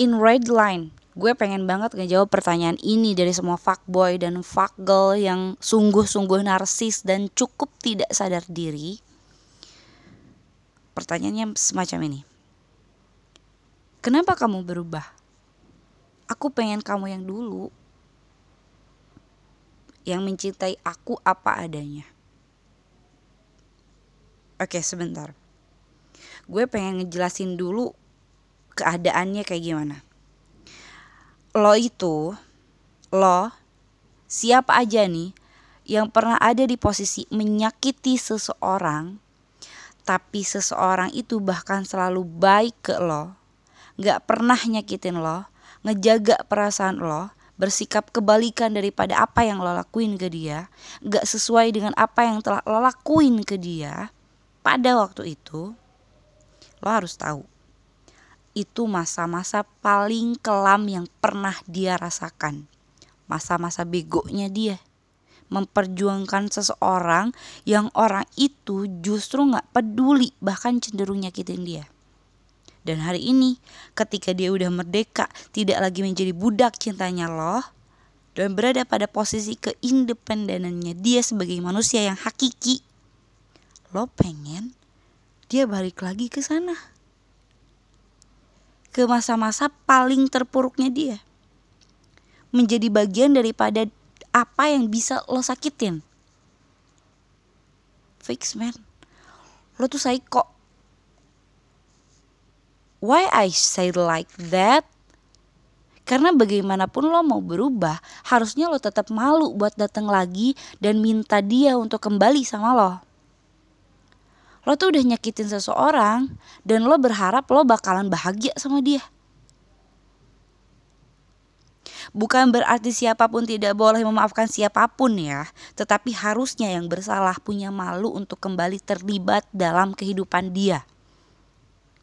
in red line gue pengen banget ngejawab pertanyaan ini dari semua fuckboy dan fuckgirl yang sungguh-sungguh narsis dan cukup tidak sadar diri. Pertanyaannya semacam ini. Kenapa kamu berubah? Aku pengen kamu yang dulu. Yang mencintai aku apa adanya. Oke, sebentar. Gue pengen ngejelasin dulu keadaannya kayak gimana? Lo itu lo siapa aja nih yang pernah ada di posisi menyakiti seseorang tapi seseorang itu bahkan selalu baik ke lo nggak pernah nyakitin lo ngejaga perasaan lo bersikap kebalikan daripada apa yang lo lakuin ke dia nggak sesuai dengan apa yang telah lo lakuin ke dia pada waktu itu lo harus tahu itu masa-masa paling kelam yang pernah dia rasakan. Masa-masa begonya dia. Memperjuangkan seseorang yang orang itu justru gak peduli bahkan cenderung nyakitin dia. Dan hari ini ketika dia udah merdeka tidak lagi menjadi budak cintanya loh. Dan berada pada posisi keindependenannya dia sebagai manusia yang hakiki. Lo pengen dia balik lagi ke sana ke masa-masa paling terpuruknya dia. Menjadi bagian daripada apa yang bisa lo sakitin. Fix man. Lo tuh psycho. Why I say like that? Karena bagaimanapun lo mau berubah, harusnya lo tetap malu buat datang lagi dan minta dia untuk kembali sama lo lo tuh udah nyakitin seseorang dan lo berharap lo bakalan bahagia sama dia. Bukan berarti siapa pun tidak boleh memaafkan siapa pun ya, tetapi harusnya yang bersalah punya malu untuk kembali terlibat dalam kehidupan dia.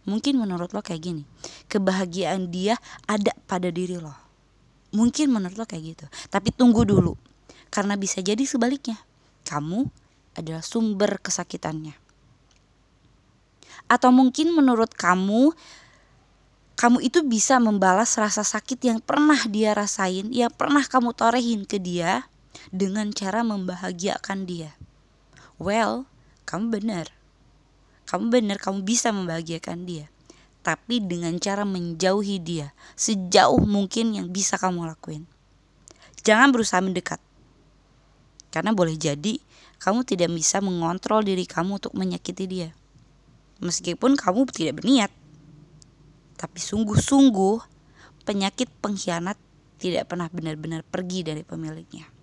Mungkin menurut lo kayak gini, kebahagiaan dia ada pada diri lo. Mungkin menurut lo kayak gitu, tapi tunggu dulu. Karena bisa jadi sebaliknya, kamu adalah sumber kesakitannya. Atau mungkin menurut kamu kamu itu bisa membalas rasa sakit yang pernah dia rasain, yang pernah kamu torehin ke dia dengan cara membahagiakan dia. Well, kamu benar. Kamu benar, kamu bisa membahagiakan dia. Tapi dengan cara menjauhi dia sejauh mungkin yang bisa kamu lakuin. Jangan berusaha mendekat. Karena boleh jadi kamu tidak bisa mengontrol diri kamu untuk menyakiti dia meskipun kamu tidak berniat. Tapi sungguh-sungguh penyakit pengkhianat tidak pernah benar-benar pergi dari pemiliknya.